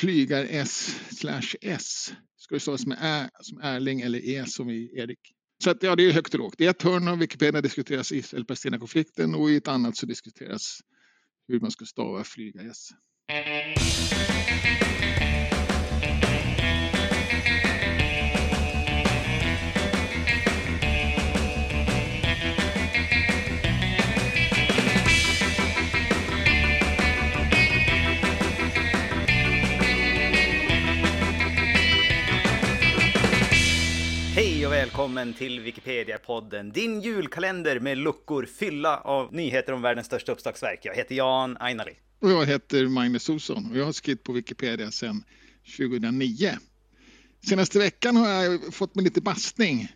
flygar S slash S. Ska det stavas med Ä som Erling eller E som i Erik. Så att, ja, det är högt och lågt. I ett hörn av Wikipedia diskuteras Israel-Palestina-konflikten och i ett annat så diskuteras hur man ska stava flyga Hej och välkommen till Wikipedia-podden, din julkalender med luckor fylla av nyheter om världens största uppslagsverk. Jag heter Jan Ainali. Och jag heter Magnus Olsson och jag har skrivit på Wikipedia sedan 2009. Senaste veckan har jag fått mig lite bastning.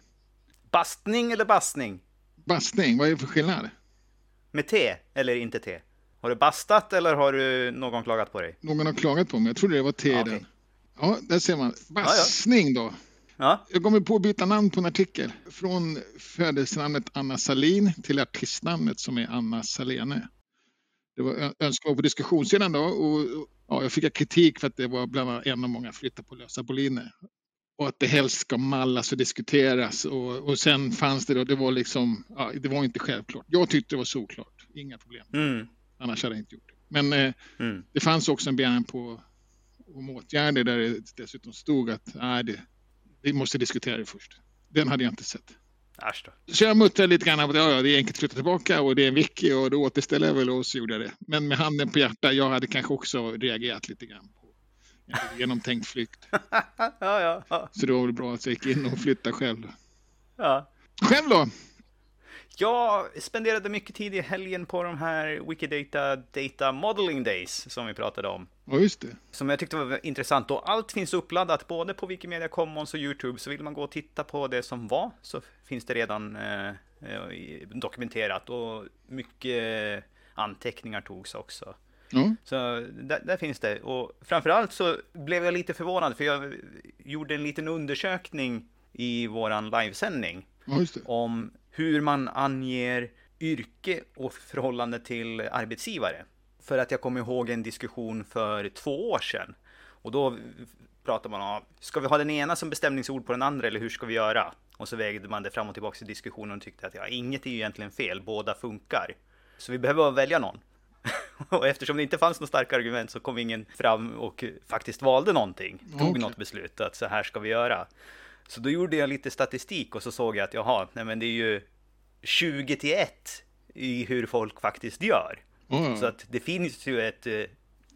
Bastning eller bastning? Bastning, vad är det för skillnad? Med T eller inte T? Har du bastat eller har du någon klagat på dig? Någon har klagat på mig, jag trodde det var T Ja, ja, okej. Ja, där ser man. Bastning då. Ja, Jag kommer på att byta namn på en artikel. Från födelsenamnet Anna Salin till artistnamnet som är Anna Salene. Det var önskemål på diskussionssidan då och och, ja, jag fick kritik för att det var bland annat en av många flyttar på lösa boliner. Och att det helst ska mallas och diskuteras och, och sen fanns det då, det var liksom, ja, det var inte självklart. Jag tyckte det var såklart, inga problem. mm, Annars hade jag inte gjort det. Men eh, mm. det fanns också en begäran på om åtgärder där det dessutom stod att nej, det, vi måste diskutera det först. Den hade jag inte sett. Då. Så jag muttrade lite grann att ja, ja, det är enkelt att flytta tillbaka och det är en wiki och då återställer jag väl och så gjorde jag det. Men med handen på hjärtat, jag hade kanske också reagerat lite grann på en genomtänkt flykt. ja, ja, ja, Så det var väl bra att jag gick in och flyttade själv. ja. Själv då? Jag spenderade mycket tid i helgen på de här Wikidata Data Modeling Days som vi pratade om. Ja, just det. Som jag tyckte var intressant och allt finns uppladdat både på Wikimedia Commons och Youtube så vill man gå och titta på det som var så finns det redan eh, eh, dokumenterat och mycket anteckningar togs också. Ja, Så där, där finns det och framförallt så blev jag lite förvånad för jag gjorde en liten undersökning i våran livesändning ja just det. om hur man anger yrke och förhållande till arbetsgivare. För att jag kommer ihåg en diskussion för två år sedan. Och då pratar man om, ska vi ha den ena som bestämningsord på den andra eller hur ska vi göra? Och så vägde man det fram och tillbaka i diskussionen och tyckte att ja, inget är ju egentligen fel, båda funkar. Så vi behöver välja någon. och eftersom det inte fanns något starka argument så kom ingen fram och faktiskt valde någonting. Tog Okej. något beslut att så här ska vi göra. Så då gjorde jag lite statistik och så såg jag att jaha, nej men det är ju 20 till 1 i hur folk faktiskt gör. Ja. Så att det finns ju ett eh,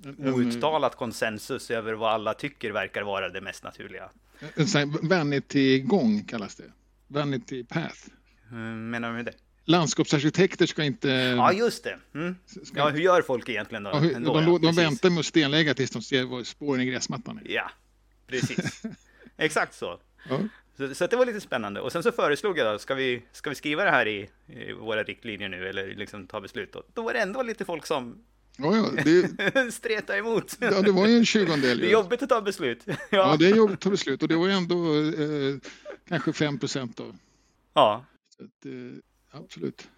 En- outtalat konsensus över vad alla tycker verkar vara det mest naturliga. Här vanity-gång kallas det. Vanity path. Hur menar du med det? Landskapsarkitekter ska inte... Ja, just det. Mm. ska Ja, hur gör folk egentligen då? Ja, hur- Ändå, de, ja, de, väntar med att stenlägga tills de ser spåren i gräsmattan är. Ja, precis. Exakt så. Ja. Så, så det var lite spännande. Och sen så föreslog jag då, ska vi, ska vi skriva det här i, i våra riktlinjer nu eller liksom ta beslut? Och då var det ändå lite folk som Ja, ja, det, stretade emot. ja, det var ju en tjugondel. Det är jobbigt att ta beslut. Ja, Ja, det är jobbigt att ta beslut och det var ju ändå eh, kanske 5 procent då. ja. Att, eh, absolut.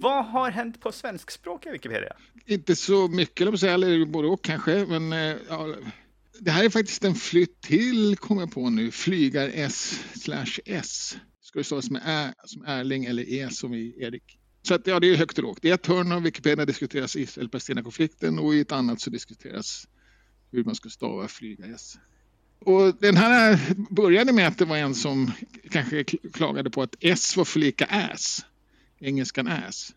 Vad har hänt på svenskspråkiga Wikipedia? Inte så mycket, eller både och kanske. Men eh, ja, det här är faktiskt en flytt till, kommer jag på nu. Flygar S slash S. Ska det stavas med Ä som Erling eller E som i Erik. Så att, ja, det är högt och lågt. I ett hörn av Wikipedia diskuteras Israel-Palestina-konflikten och i ett annat så diskuteras hur man ska stava flyga S. Och den här började med att det var en som kanske klagade på att S var för lika ass. Engelskan ass.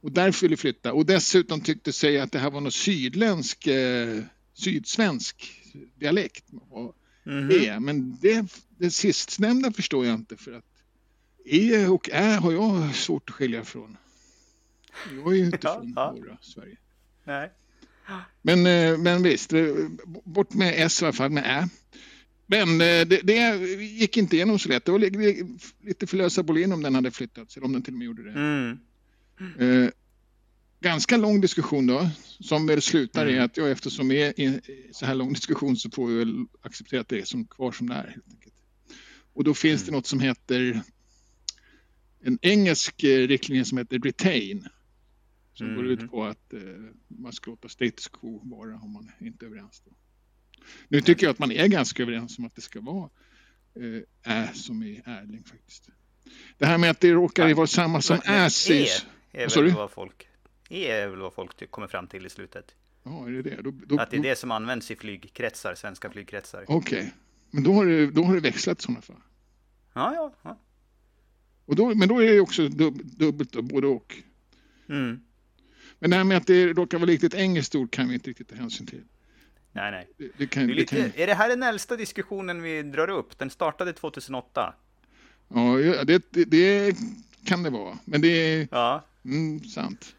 Och därför ville flytta. Och dessutom tyckte sig att det här var någon sydländsk, eh, sydsvensk dialekt. Och Mhm. E, men det, det sistnämnda förstår jag inte för att E och Ä har jag svårt att skilja från. Jag är ju inte Ja, från ja. norra Sverige. Nej. Men, eh, men visst, eh, bort med S i alla fall, med Ä. Men eh, det, det gick inte igenom så lätt. Det var li- lite för lösa bolin om den hade flyttats, eller om den till och med gjorde det. Mm. Ganska lång diskussion då, som väl slutar i Mm. att ja, eftersom det är en så här lång diskussion så får vi väl acceptera att det är som kvar som det är. Helt enkelt. Och då finns det Mm. något som heter en engelsk eh, riktlinje som heter retain. Som går ut på att eh, man ska låta status quo vara om man inte är överens. Då. Nu tycker jag att man är ganska överens om att det ska vara eh, ä som i Erling faktiskt. Det här med att det råkar vara samma som äsis. E är väl vad folk, e är väl vad folk kommer fram till i slutet. Ja, är det det? Då, då, att det är det som används i flygkretsar, svenska flygkretsar. Okej, okay. men då har, det, då har det växlat i sådana fall. Ja, ja. ja. Och då, men då är det också dub, dubbelt, då, både och. Mm. Men det här med att det råkar vara riktigt engelskt ord kan vi inte riktigt ta hänsyn till. Nej, nej. Det, det kan, det är, lite, det kan... är det här den äldsta diskussionen vi drar upp? Den startade 2008. Ja, det, det kan det vara. Men det är ja. mm, sant.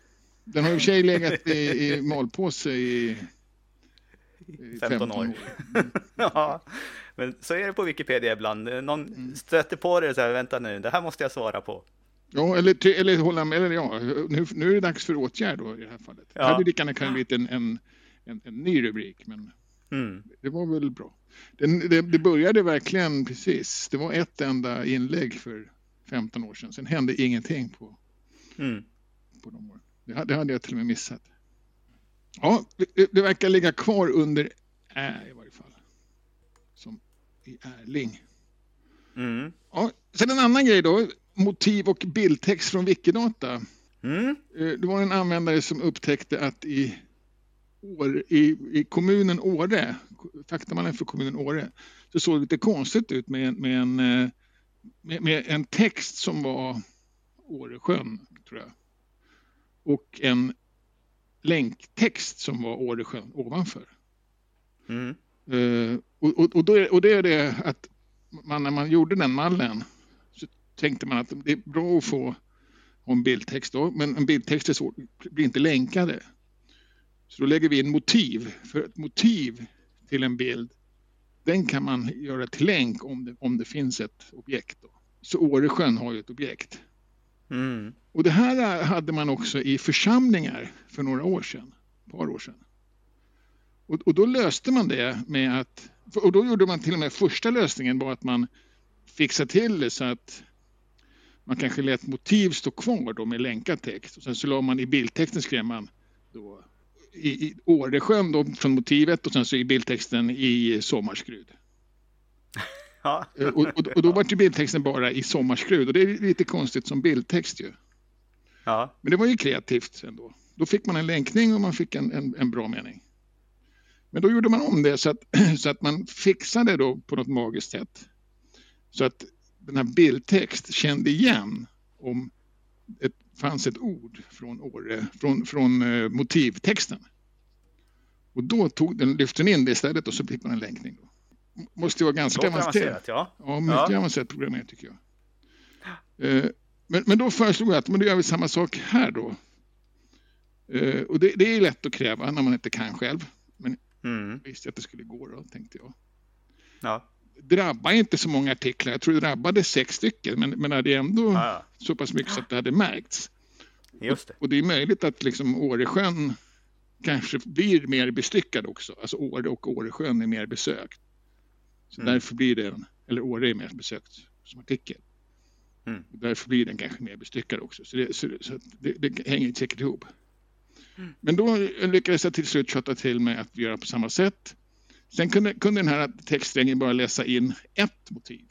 Den har i och för sig legat i, i malpåse i, i 15, år. ja, men så är det på Wikipedia ibland. Någon mm. stöter på det och säger vänta nu, det här måste jag svara på. Ja, eller, eller hålla med. Eller ja, nu, nu är det dags för åtgärd då, i det här fallet. Ja. Det hade lika gärna blivit en, en, en, en, ny rubrik, men mm. det var väl bra. Det, det, det, började verkligen precis. Det var ett enda inlägg för 15 år sedan. Sen hände ingenting på, mm. på de åren. Det, det hade jag till och med missat. Ja, det, det verkar ligga kvar under Ä i varje fall. Som i Erling. Mm. Ja, sen en annan grej då motiv och bildtext från Wikidata. Mm. Eh, det var en användare som upptäckte att i, år, i, i kommunen Åre, faktamallen för kommunen Åre, så såg det lite konstigt ut med, med, en, eh, med, med en text som var Åresjön, tror jag. Och en länktext som var Åresjön ovanför. Mm. Uh, och, och, och, då, och det är det att man, när man gjorde den mallen tänkte man att det är bra att få en bildtext då, men en bildtext är så, blir inte länkade. Så då lägger vi in motiv, för ett motiv till en bild, den kan man göra till länk om det, om det finns ett objekt. Då. Så Åresjön har ju ett objekt. Mm. Och det här hade man också i församlingar för några år sedan, par år sedan. Och, och då löste man det med att, och då gjorde man till och med första lösningen var att man fixade till det så att man kanske lät motiv stå kvar då med länkad text och sen så la man i bildtexten skrev man då i, i Åresjön då från motivet och sen så i bildtexten i Sommarskrud. Ja. Eh, och, och, och, då var ju bildtexten bara i Sommarskrud och det är lite konstigt som bildtext ju. Ja. Men det var ju kreativt ändå. Då fick man en länkning och man fick en, en, en bra mening. Men då gjorde man om det så att, så att man fixade då på något magiskt sätt. Så att den här bildtext kände igen om det fanns ett ord från, Åre, från, från eh, motivtexten. Och då tog den, lyfte den in det istället och så fick man en länkning. Då. Måste vara ganska avancerat. Ja. ja, mycket ja. avancerat programmering tycker jag. Eh, men, men då föreslog jag att men då gör vi samma sak här då. Eh, och det, det är lätt att kräva när man inte kan själv. Men mm. jag visste att det skulle gå då, tänkte jag. Ja drabbar inte så många artiklar. Jag tror det drabbade sex stycken men, men det är ändå ja. så pass mycket så att det hade märkts. Just det. Och, och det är möjligt att liksom Åresjön kanske blir mer bestyckad också. Alltså Åre och Åresjön är mer besökt. Så mm. därför blir den, eller Åre är mer besökt som artikel. Mm. Därför blir den kanske mer bestyckad också. Så det, så, så det, det hänger säkert ihop. Mm. Men då lyckades jag till slut tjata till mig att göra på samma sätt. Sen kunde, kunde den här textsträngen bara läsa in ett motiv.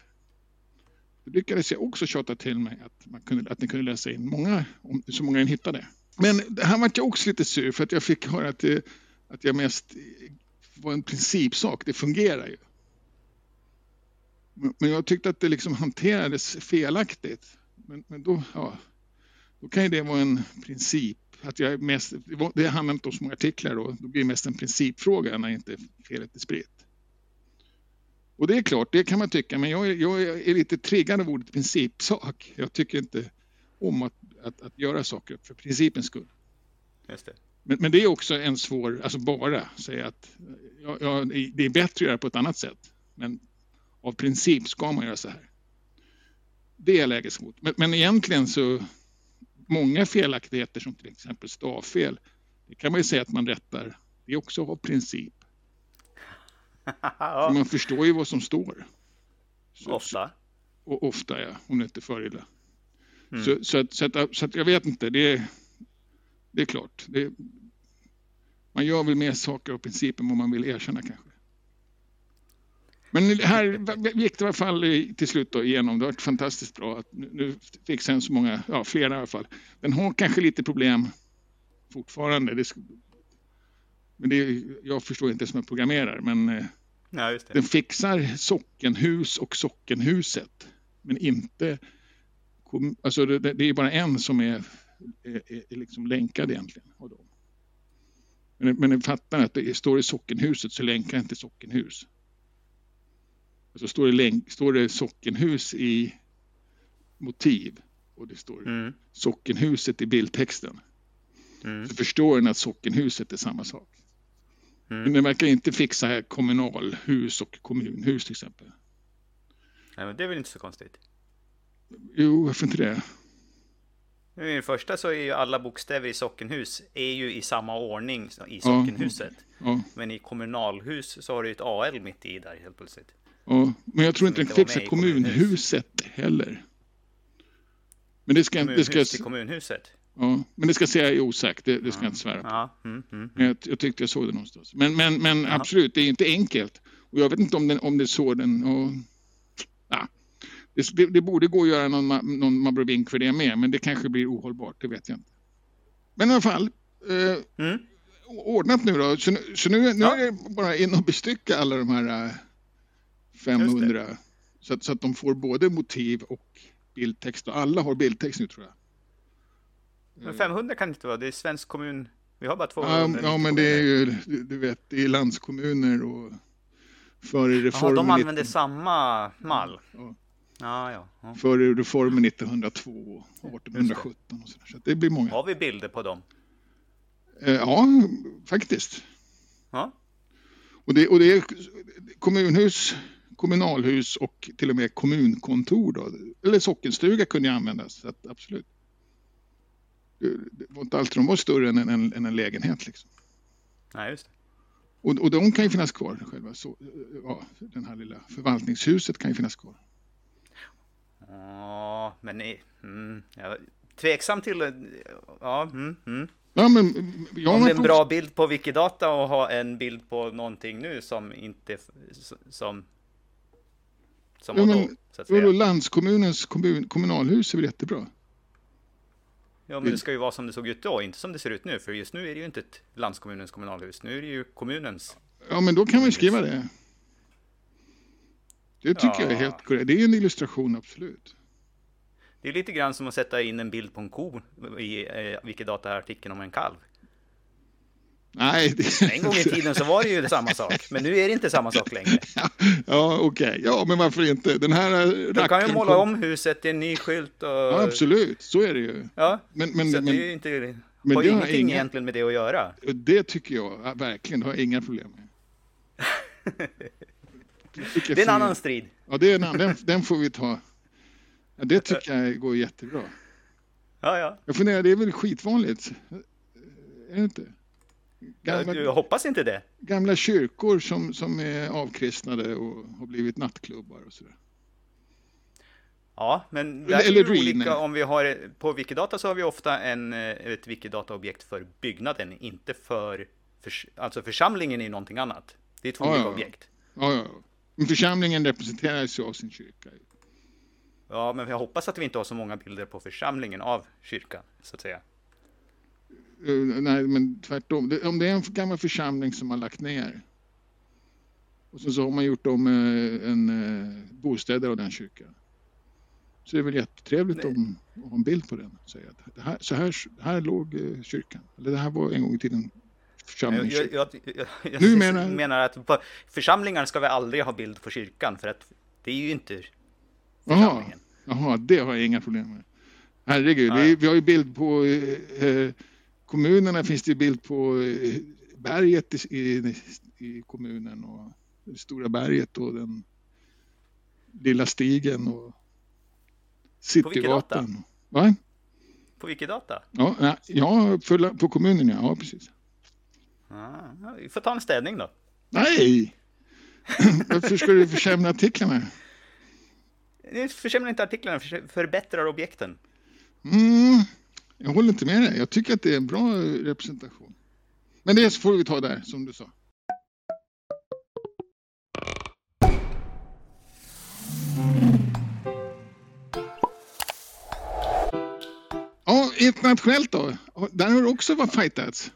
Då lyckades jag också tjata till mig att, man kunde, att den kunde läsa in många, om, så många den hittade. Men här var jag också lite sur för att jag fick höra att, det, att jag mest var en principsak. Det fungerar ju. Men jag tyckte att det liksom hanterades felaktigt. Men, men då, ja, då kan ju det vara en princip att jag mest, det handlar inte om så många artiklar då, då blir det mest en principfråga när inte felet är spritt. Och det är klart, det kan man tycka, men jag, jag är lite triggad av ordet principsak. Jag tycker inte om att, att, att göra saker för principens skull. Just det. Men, men, det är också en svår, alltså bara säga att ja, ja, det är bättre att göra på ett annat sätt. Men av princip ska man göra så här. Det är mot. Men, men egentligen så många felaktigheter som till exempel stavfel, det kan man ju säga att man rättar, det är också av princip. ja. Man förstår ju vad som står. Så, ofta. Och ofta ja, om det inte för illa. Mm. Så, så, att, så, att, så att jag vet inte, det är, det är klart. Det, man gör väl mer saker av princip än vad man vill erkänna kanske. Men här gick det i alla fall till slut då igenom. Det har varit fantastiskt bra. Att nu fick sen så många, ja flera i alla fall. Den har kanske lite problem fortfarande. Det, men det, jag förstår inte som jag programmerar. Men eh, ja, den fixar sockenhus och sockenhuset. Men inte... Alltså det, det är bara en som är, är, är liksom länkad egentligen. Av dem. Men, men fattar att det står i sockenhuset så länkar inte sockenhus. Alltså står det, står det sockenhus i motiv och det står mm. sockenhuset i bildtexten. Mm. Så förstår den att sockenhuset är samma sak. Mm. Men den verkar inte fixa kommunalhus och kommunhus till exempel. Nej, men det är väl inte så konstigt? Jo, varför inte det? I det första så är ju alla bokstäver i sockenhus är ju i samma ordning i sockenhuset. Ja, ja. Men i kommunalhus så har du ett AL mitt i där helt plötsligt. Ja, men jag tror inte den fixar kommunhuset heller. Men det ska, kommunhus det ska, till kommunhuset? Ja, men det ska säga osagt, det, det ska jag inte svära på. Ja, mm, mm, mm. Jag, jag, tyckte jag såg det någonstans. Men, men, men absolut, det är inte enkelt. Och jag vet inte om, den, om det är så den... Och, ja, det, det, borde gå att göra någon, någon mabrobink för det med, men det kanske blir ohållbart, det vet jag inte. Men i alla fall, eh, mm. ordnat nu då. Så, så nu, nu ja. är det bara in och bestycka alla de här 500. Så att, så att de får både motiv och bildtext. Och alla har bildtext nu tror jag. Men 500 kan det inte vara, det är svensk kommun. Vi har bara 200. Ja, ja men det är ju, du vet, det är landskommuner och före reformen. Ja, de använder 19... samma mall. Ja. Ja, ja, ja. Före reformen 1902 och 1817 och sådär. Så det blir många. Har vi bilder på dem? Eh, ja, faktiskt. Ja. Och det, och det är kommunhus kommunalhus och till och med kommunkontor. Då. Eller sockenstuga kunde ju användas, så att, absolut. Det var inte alltid de var större än en, än en lägenhet. Liksom. Nej, just det. Och, och de kan ju finnas kvar själva. Så, ja, den här lilla förvaltningshuset kan ju finnas kvar. Ja, men nej. Mm, jag tveksam till... Ja, mm, mm. Ja, men, Om det är en bra bild på Wikidata och ha en bild på någonting nu som inte som som ja, men, så att säga. Landskommunens kommun, kommunalhus är väl jättebra? Ja, men det ska ju vara som det såg ut då, inte som det ser ut nu. För just nu är det ju inte ett landskommunens kommunalhus. Nu är det ju kommunens. Ja, men då kan man skriva det. Det tycker ja. jag är helt korrekt. Det är en illustration, absolut. Det är lite grann som att sätta in en bild på en ko i eh, Wikidata-artikeln om en kalv. Nej. Det... En gång i tiden så var det ju samma sak, men nu är det inte samma sak längre. Ja, okej. Okay. Ja, men varför inte? Den här Du kan ju måla om huset, är en ny skylt och... Ja, absolut. Så är det ju. Ja, men, men, så men, det är ju inte... Men har det ingenting inga... egentligen med det att göra. Det tycker jag verkligen, det har jag inga problem med. det är en annan strid. Ja, det är en annan, den, den får vi ta. Ja, det tycker jag går jättebra. Ja, ja. Jag funderar, det är väl skitvanligt? Är det inte? Gamla, jag hoppas inte det. Gamla kyrkor som, som är avkristnade och har blivit nattklubbar och sådär. Ja, men det är eller olika om vi har på Wikidata så har vi ofta en, eh, ett Wikidata-objekt för byggnaden, inte för, för alltså församlingen är någonting annat. Det är två ja, olika ja. objekt. Ja, ja. Men församlingen representeras ju av sin kyrka. Ja, men jag hoppas att vi inte har så många bilder på församlingen av kyrkan, så att säga. Uh, nej, men tvärtom. om det är en gammal församling som har lagt ner och så, så har man gjort om uh, en uh, bostäder av den kyrkan. Så det är väl jättetrevligt om, att ha en bild på den. Säga att här, så här, här låg kyrkan. Eller det här var en gång i tiden församlingen. Jag, jag, jag, jag nu menar... menar att församlingar ska vi aldrig ha bild på kyrkan för att det är ju inte församlingen. Jaha, det har jag inga problem med. Herregud, ja. Vi, vi, har ju bild på eh, kommunerna finns det bild på eh, berget i, i, i kommunen och det stora berget och den lilla stigen och Citygatan. Va? På Wikidata? Ja, ja på, på kommunen ja, ja precis. Ah, vi får ta en städning då. Nej! Varför ska du försämra artiklarna? Försämra inte artiklarna, förbättrar objekten. Mm, Jag håller inte med dig. Jag tycker att det är en bra representation. Men det får vi ta där, som du sa. Ja, internationellt då? Där har det också varit fightats.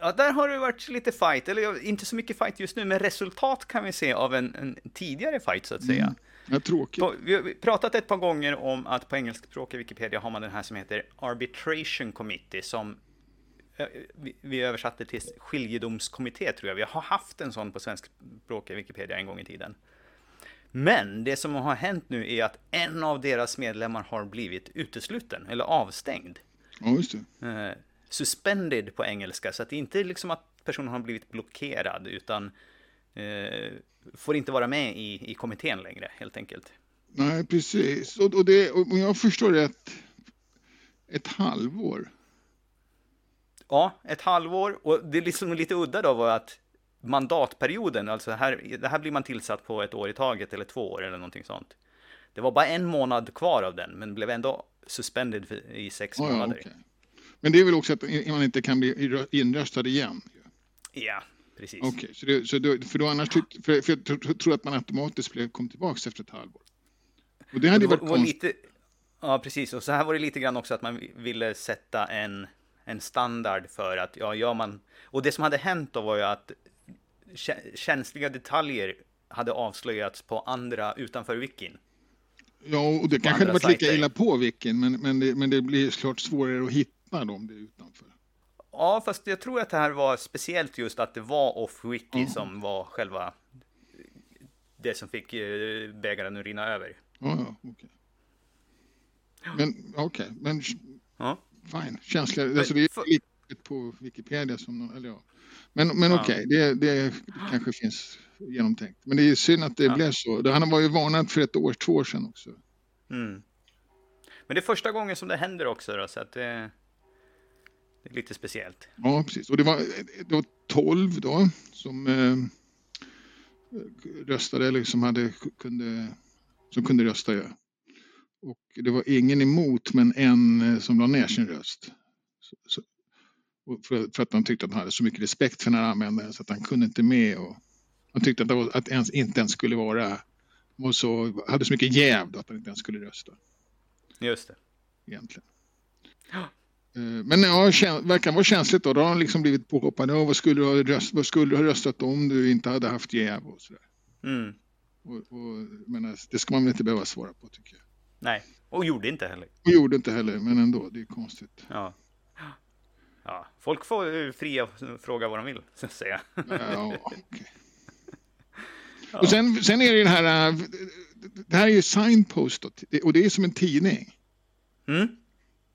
Ja, där har det varit lite fight, eller inte så mycket fight just nu, men resultat kan vi se av en, en tidigare fight så att säga. Mm. Ja, tråkigt. Vi har pratat ett par gånger om att på engelskspråkiga Wikipedia har man den här som heter Arbitration Committee som eh, vi översatte till skiljedomskommitté tror jag. Vi har haft en sån på svenskspråkiga Wikipedia en gång i tiden. Men det som har hänt nu är att en av deras medlemmar har blivit utesluten eller avstängd. Ja, just det. Eh, suspended på engelska, så att det inte är liksom att personen har blivit blockerad, utan får inte vara med i, i kommittén längre, helt enkelt. Nej, precis. Och, och, det, om jag förstår rätt, ett halvår? Ja, ett halvår. Och det är liksom lite udda då var att mandatperioden, alltså här, det här blir man tillsatt på ett år i taget eller två år eller någonting sånt. Det var bara en månad kvar av den, men blev ändå suspended i sex oh, månader. Ja, okay. Men det är väl också att man inte kan bli inröstad igen? Ja, precis. Okej, okay, så, det, så för då annars tyck, för, för jag tror att man automatiskt blev, kom tillbaka efter ett halvår. Och det hade det var, varit konstigt. Lite, ja, precis. Och så här var det lite grann också att man ville sätta en, en standard för att, ja, gör man... Och det som hade hänt då var ju att känsliga detaljer hade avslöjats på andra utanför wikin. Ja, och det kanske hade varit lika illa på wikin, men, men, det, men det blir såklart svårare att hitta dem det utanför. Ja, fast jag tror att det här var speciellt just att det var off-wiki mm. som var själva det som fick eh, bägaren att rinna över. Ja, ja. Okay. Men okej, okay, men ja. fine. Känsliga, alltså det är lika på Wikipedia som, eller ja. Men, men ja. okej, okay, det, det kanske finns genomtänkt. Men det är synd att det ja. blev så. Han var ju varnad för ett år, två år sedan också. Mm. Men det är första gången som det händer också då, så att det, det är lite speciellt. Ja, precis. Och det var, det var 12 då som eh, röstade eller som hade, kunde, som kunde rösta. Ja. Och det var ingen emot, men en eh, som la ner sin röst. Så, så, för, för, att de tyckte att han hade så mycket respekt för den här användaren så att han kunde inte med. Och, han tyckte att, det var, att ens, inte ens skulle vara, och så, hade så mycket jäv att han inte ens skulle rösta. Just det. Egentligen. Eh, men ja, verkar vara känsligt då. Då har han liksom blivit påhoppad. Ja, vad, skulle du ha röst, vad skulle du ha röstat om du inte hade haft jäv och sådär. Mm. Och, och, men det ska man väl inte behöva svara på tycker jag. Nej, och gjorde inte heller. Och gjorde inte heller, men ändå, det är konstigt. Ja. Ja, folk får fria fråga vad de vill, så att säga. Ja, okay. ja. Och sen, sen är det den här, det här är ju signpost och det är som en tidning. Mm.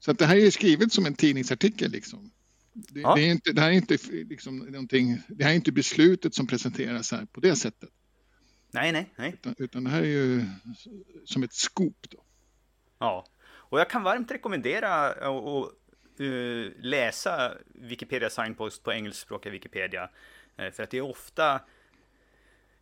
Så att det här är skrivet som en tidningsartikel liksom. Det, ja. det är inte, det här är inte liksom någonting, det här är inte beslutet som presenteras här på det sättet. Nej, nej, nej. Utan, utan det här är ju som ett skop då. Ja, och jag kan varmt rekommendera att uh, läsa Wikipedia Signpost på engelskspråkiga Wikipedia. Uh, för att det är ofta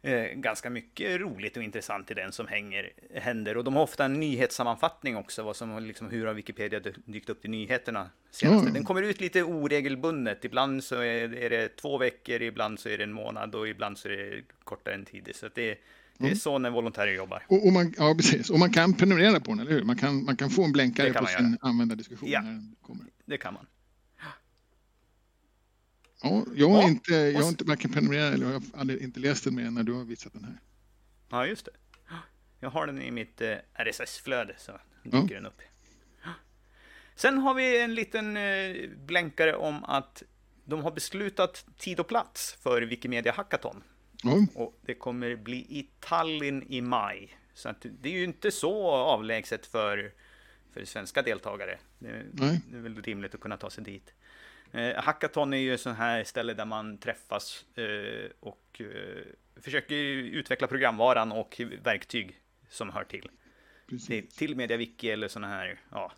eh, ganska mycket roligt och intressant i den som hänger, händer. Och de har ofta en nyhetssammanfattning också, vad som, liksom, hur har Wikipedia dykt upp i nyheterna senaste. Mm. Den kommer ut lite oregelbundet. Ibland så är, är, det två veckor, ibland så är det en månad och ibland så är det kortare än tid. Så det, det är mm. så när volontärer jobbar. Och, och, man, ja, precis. Och man kan prenumerera på den, eller hur? Man kan, man kan få en blänkare på sin användardiskussion ja, när den kommer. det kan man. Ja, jag har, ja, inte, jag har inte varken prenumererat eller jag har inte läst den mer när du har visat den här. Ja, just det. Jag har den i mitt eh, RSS-flöde så dyker ja. den upp. Sen har vi en liten eh, blänkare om att de har beslutat tid och plats för Wikimedia Hackathon. Ja. Och det kommer bli i Tallinn i maj. Så att det är ju inte så avlägset för, för svenska deltagare. Det, det är väl rimligt att kunna ta sig dit. Eh, hackathon är ju sån här ställe där man träffas eh, och eh, försöker utveckla programvaran och verktyg som hör till. Precis. Till MediaWiki eller såna här ja,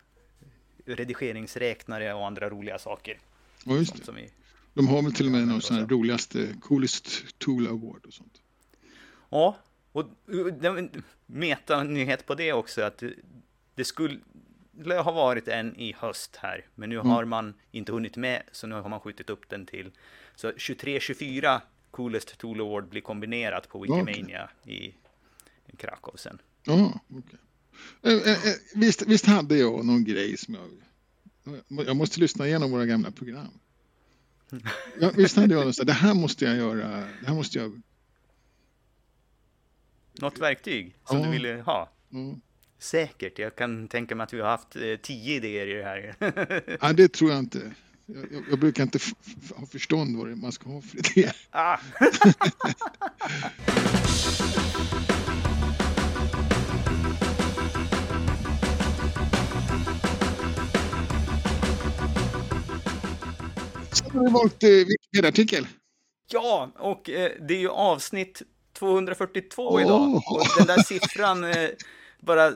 redigeringsräknare och andra roliga saker. Ja, just det. Som vi, De har väl till och med någon sån här roligaste, coolest tool award och sånt. Ja, och meta-nyhet på det också att det skulle skulle ha varit en i höst här, men nu Mm. har man inte hunnit med, så nu har man skjutit upp den till. Så 23-24 Coolest Tool Award blir kombinerat på Wikimania i Krakow sen. Ja, okej. Eh, eh, eh, visst, visst hade jag någon grej som jag... Jag måste lyssna igenom våra gamla program. Ja, visst hade jag här, det här måste jag göra, det här måste jag... Något verktyg som Ja. du ville ha? Ja. Säkert, jag kan tänka mig att vi har haft eh, tio idéer i det här. Nej, det tror jag inte. Jag, jag, jag brukar inte ha förstånd vad det är man ska ha för idé. ah. Sen har vi valt eh, Wikipedia-artikel. Ja, och eh, det är ju avsnitt 242 Åh. idag. Och den där siffran, eh, bara,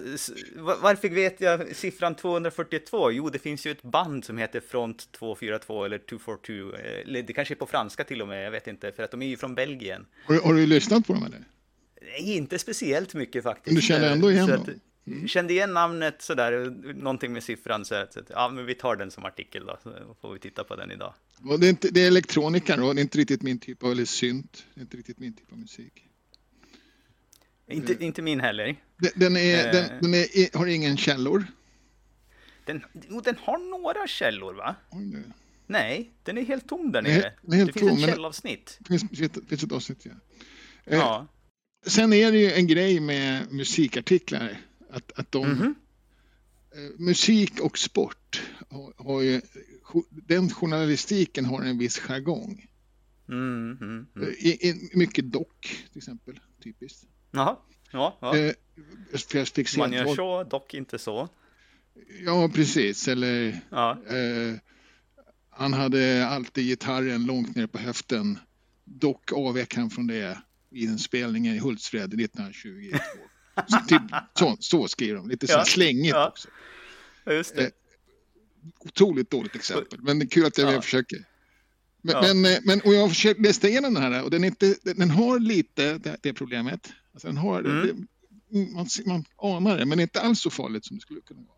varför vet jag siffran 242? Jo, det finns ju ett band som heter Front 242 eller 242. eh, Eller det kanske är på franska till och med, jag vet inte, för att de är ju från Belgien. Har, du- har du lyssnat på dem eller? Nej, inte speciellt mycket faktiskt. Men du känner ändå igen dem? att- Kände igen namnet sådär, någonting med siffran så att, ja men vi tar den som artikel då, så får vi titta på den idag. Och det, är inte, det är elektronika då, det är inte riktigt min typ av, eller synt, det är inte riktigt min typ av musik. Inte, inte min heller. Den, den, är, Eh. den, den är, har ingen källor. Den, den har några källor va? Oj. Nej, den är helt tom där nere. det finns tom, ett källavsnitt. Det finns, finns, ett avsnitt, ja. Eh, Ja. Sen är det ju en grej med musikartiklar. Att, att de, Mhm. eh, musik och sport har, har ju, den journalistiken har en viss jargong. Mm, mm, mm. I, i, mycket dock till exempel, typiskt. Jaha. Ja, ja. Eh, Man gör så, dock inte så. Ja, precis. Eller Ja. eh, han hade alltid gitarren långt ner på höften. Dock avvek han från det i en spelning i Hultsfred 1922. Så, typ, så, så skriver de, lite så Ja, slängigt ja. också. Just det. Eh, Otroligt dåligt exempel, men det är kul att jag Ja. försöker. Men, Ja. men, eh, men, och jag har försökt läsa igenom den här och den, är inte, den har lite det, det problemet. Alltså den har, Mm. det, man, man anar det, men inte alls så farligt som det skulle kunna vara.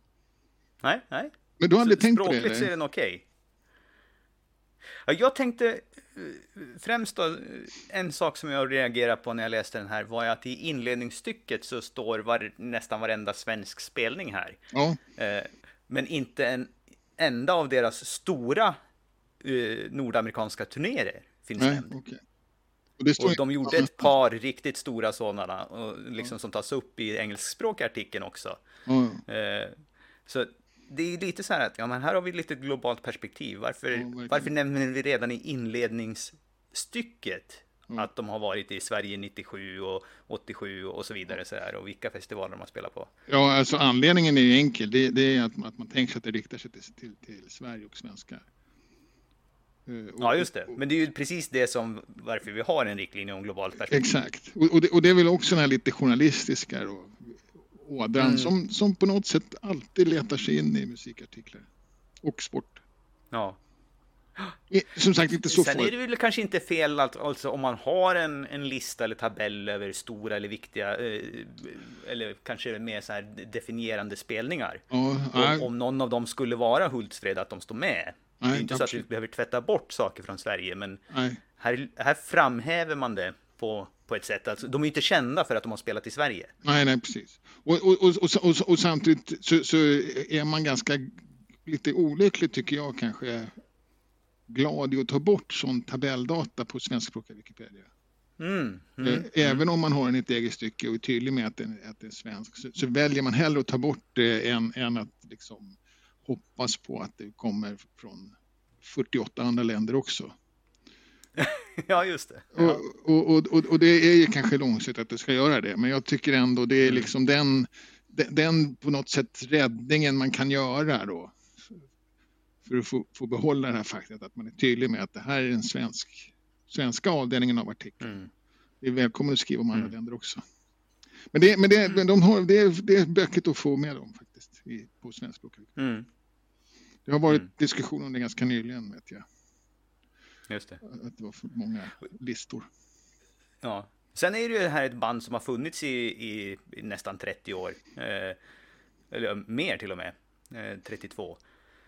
Nej, nej. Men du har aldrig tänkt på det? Språkligt så är den okej. Ja, jag tänkte eh, främst då, eh, en sak som jag reagerade på när jag läste den här var att i inledningsstycket så står var, nästan varenda svensk spelning här. Ja, men inte en enda av deras stora eh, nordamerikanska turnéer finns nej, nämnd. okej. Och Och de gjorde ett par riktigt stora sådana, och liksom som tas upp i engelskspråkiga artikeln också. Ja. Eh, Så det är lite så här att, ja men här har vi lite globalt perspektiv. Varför, verkligen. varför nämner vi redan i inledningsstycket Mm. att de har varit i Sverige 97 och 87 och så vidare så här, och vilka festivaler de har spelat på? ja, alltså anledningen är ju enkel. Det, det är att, man- att man tänker sig att det riktar sig till, till, till Sverige och svenskar. Och- Ja, just det. Men det är ju precis det som varför vi har en riktlinje om globalt perspektiv. Exakt. Och, och, det, och det är väl också den här lite journalistiska då, ådran Mm. som, som på något sätt alltid letar sig in i musikartiklar. Och sport. Ja. Som sagt, inte så Sen är det väl kanske inte fel att, alltså, om man har en, en lista eller tabell över stora eller viktiga, eh, eller kanske mer så här definierande spelningar. Ja, Om, om någon av dem skulle vara Hultsfred, att de står med. Det är Nej, inte så att vi absolut. behöver tvätta bort saker från Sverige, men nej. här, här framhäver man det på, på ett sätt. Alltså, de är inte kända för att de har spelat i Sverige. Nej, nej, precis. Och, och, och, och, och, samtidigt så, så är man ganska lite olycklig tycker jag kanske glad i att ta bort sån tabelldata på svenskspråkiga Wikipedia. Mm, Eh, mm, Även om man har en i ett eget stycke och är tydlig med att den, att den är svensk så, så väljer man hellre att ta bort det än, än att liksom hoppas på att det kommer från 48 andra länder också. ja, just det. Ja. Och, och, och, och det är ju kanske långsiktigt att det ska göra det, men jag tycker ändå det är Mm. liksom den, den, på något sätt räddningen man kan göra då. För att få, få behålla det här faktumet att man är tydlig med att det här är den svensk, svenska avdelningen av artikeln. Mm. Det är välkommen att skriva om andra Mm. länder också. Men, det, men, det, de har, det, är, det är bökigt att få med dem faktiskt i, på svenskspråkiga. Mm, Det har varit Mm. diskussion om det ganska nyligen vet jag. just det. Att det var för många listor. Ja. Sen är det ju det här ett band som har funnits i, i, i nästan 30 år. Eh, eller mer till och med. eh, 32.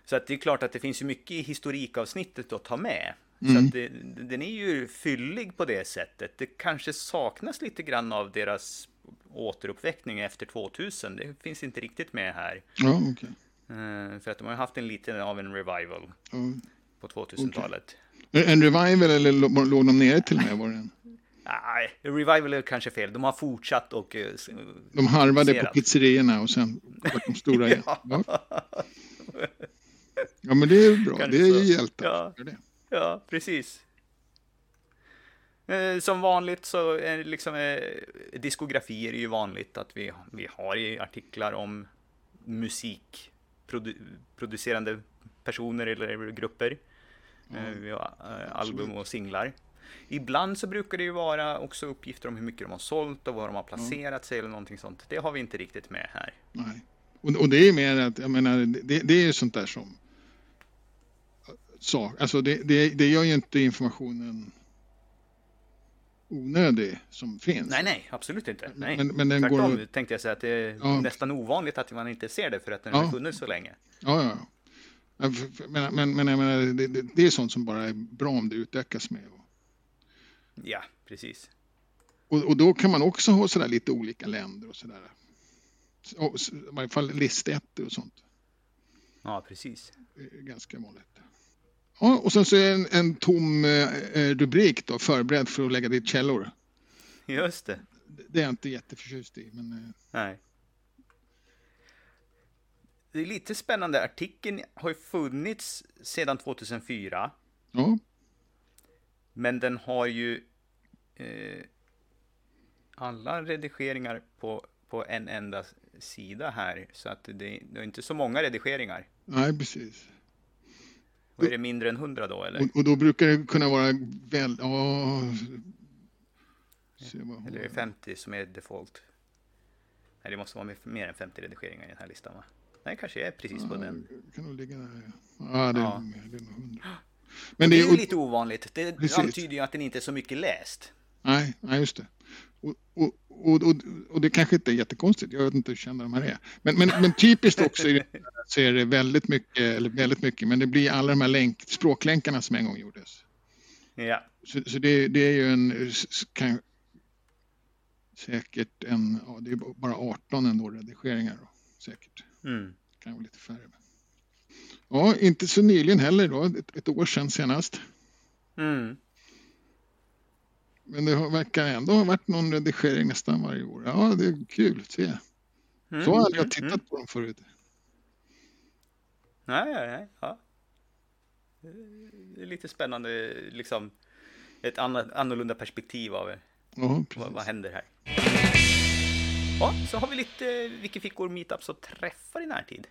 Så att det är klart att det finns ju mycket i historikavsnittet att ta med. Mm. Så att det, den är ju fyllig på det sättet. Det kanske saknas lite grann av deras återuppväckning efter 2000. Det finns inte riktigt med här. Ja, okej. Eh, För att de har haft en liten av en revival Ja. på 2000-talet. En revival eller lå- låg de nere till och med? Var det en? Nej, revival är kanske fel. De har fortsatt och... eh, De harvade på Serat. pizzerierna och sen vart de stora igen. Ja. Ja. men det är bra. Kanske Det är ju hjältar. Ja. Ja, precis. Eh, Som vanligt så är liksom eh, diskografier är ju vanligt att vi, vi har i artiklar om musikproducerande personer eller grupper. Eh, Vi har eh, album och singlar. Ibland så brukar det ju vara också uppgifter om hur mycket de har sålt och var de har placerat sig eller någonting sånt. Det har vi inte riktigt med här. Nej. Och, och det är mer att, jag menar, det, det är ju sånt där som sak. Alltså det, det, det gör ju inte informationen onödig som finns. Nej, nej, absolut inte. Nej. Men, men den Tvärtom går... tänkte jag säga att det är Ja. nästan ovanligt att man inte ser det för att den Ja. har funnits så länge. Ja, ja. Men, men, men jag menar, det, det, det är sånt som bara är bra om det utökas med. Ja, precis. Och, och då kan man också ha sådär lite olika länder och sådär. I varje fall listettor och sånt. Ja, precis. Ganska vanligt. Ja, och sen så är en, en tom eh, eh, rubrik då, förberedd för att lägga dit källor. Just det. Det är jag inte jätteförtjust i. Men, eh, Nej. Det är lite spännande. Artikeln har ju funnits sedan 2004, ja, men den har ju eh, alla redigeringar på, på en enda sida här, så att det, det är inte så många redigeringar. nej precis. Och är det mindre än 100 då, eller? Och, och då brukar det kunna vara väl... Ja, Eller är det 50 som är default? Nej, det måste vara mer- än 50 redigeringar i den här listan, va? Nej, kanske är precis på den. Ja, kan nog ligga där. Ja, det, Ja. det är nog hundra. Men Men det det är ju är... lite ovanligt. Det Precis. antyder ju att den inte är så mycket läst. Nej, nej, just det. Och, och, och, och, det kanske inte är jättekonstigt. Jag vet inte hur kända de här är. Men, men, men typiskt också det så är det väldigt mycket, eller väldigt mycket, men det blir alla de här länk, språklänkarna som en gång gjordes. Ja, Så, så det, det är ju en, kan, säkert en, ja, det är bara 18 ändå redigeringar då, säkert. mm. kan vara lite färre. Ja, inte så nyligen heller då, ett, ett år sedan senast. Mm. Men det verkar ändå ha varit någon redigering nästan varje år. Ja, det är kul att se. Mm. Så har jag mm, tittat mm. på dem förut. Nej, nej, nej. Ja. Det är lite spännande, liksom ett annorlunda perspektiv av Ja, vad, vad händer här. Ja, så har vi lite Wikifickor meetups och träffar i närtid.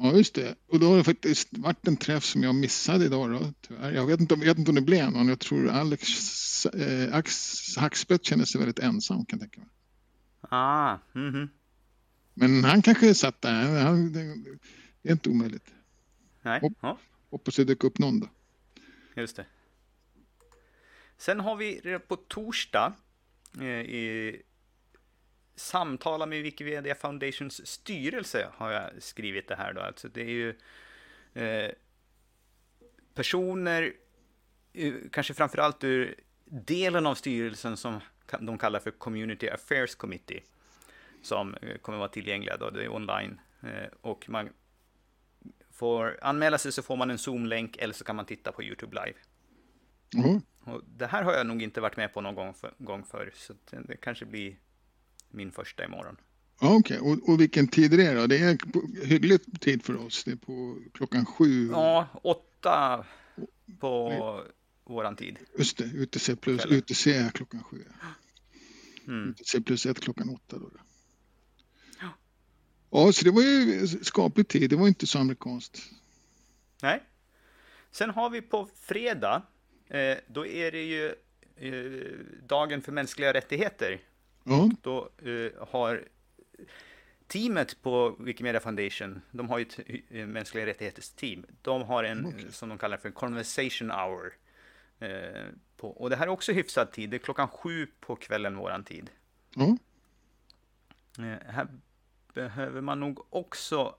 Ja, just det. Och då har det faktiskt varit en träff som jag missade idag då, tyvärr. Jag vet inte, om- jag vet inte om det blev någon. Jag tror Alex eh, Ax, Hackspett känner sig väldigt ensam kan jag tänka mig. Ah, mhm. Men han kanske satt där. Han, det, det är inte omöjligt. Nej, Hopp. ja, Hoppas det dök upp någon då. just det. Sen har vi på torsdag eh, i samtala med Wikimedia Foundations styrelse har jag skrivit det här då. Alltså det är ju eh, personer, eh, kanske framförallt ur delen av styrelsen som de kallar för Community Affairs Committee, som eh, kommer vara tillgängliga då, det är online. Eh, och man får anmäla sig så får man en Zoom-länk eller så kan man titta på YouTube live. Jaha. Och det här har jag nog inte varit med på någon gång, för, gång förr, så det kanske blir min första imorgon. Ja, okej. Och, och vilken tid är det då? Det är hyggligt tid för oss. Det är på klockan sju. Ja, åtta på våran tid. Just det, UTC plus. UTC klockan sju. Mm. UTC plus ett klockan åtta då. Ja, så det var ju skaplig tid. Det var inte så amerikanskt. Nej. Sen har vi på fredag, eh, då är det ju eh, dagen för mänskliga rättigheter. Ja, Då eh, har teamet på Wikimedia Foundation, de har ju ett eh, mänskliga rättigheters team. De har en eh, som de kallar för conversation hour. Eh, på, och det här är också hyfsad tid, det är klockan sju på kvällen våran tid. ja, Eh, här behöver man nog också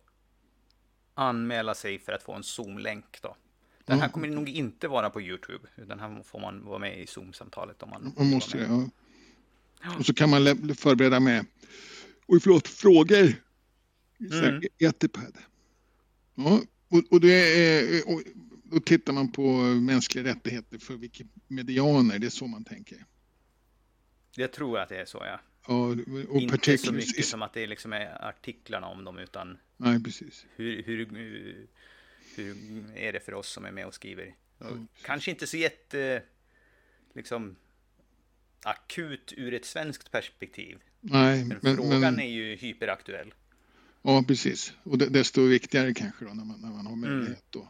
anmäla sig för att få en Zoom-länk då. Den här kommer nog inte vara på Youtube, utan här får man vara med i Zoom-samtalet om man, man måste det. Ja. Och så kan man förbereda med oj förlåt, frågor. Mm. Etipad. Ja, och, och, det är, och då tittar man på mänskliga rättigheter för Wikimedianer, det är så man tänker. Jag tror att det är så, ja. ja och Inte så mycket som att det liksom är artiklarna om dem, utan Nej, precis. Hur, hur, hur är det för oss som är med och skriver? Mm. Kanske inte så jätte liksom, akut ur ett svenskt perspektiv. Nej, men, men frågan men... är ju hyperaktuell. Ja, precis. Och desto viktigare kanske då när man, när man har mm. möjlighet mm.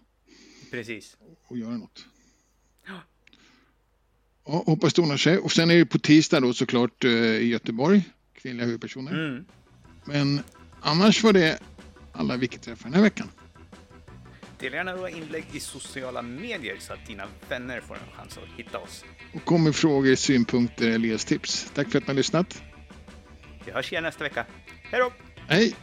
Precis. att göra något. Ja. ja hoppas det ordnar sig. Och sen är det på tisdag då såklart eh, i Göteborg, kvinnliga huvudpersoner. Mm. Men annars var det alla Wiki-träffar den här veckan. Dela gärna våra inlägg i sociala medier så att dina vänner får en chans att hitta oss. Och kom med frågor, synpunkter eller tips. Tack för att ni har lyssnat. Vi hörs igen nästa vecka. Hej då! Hej!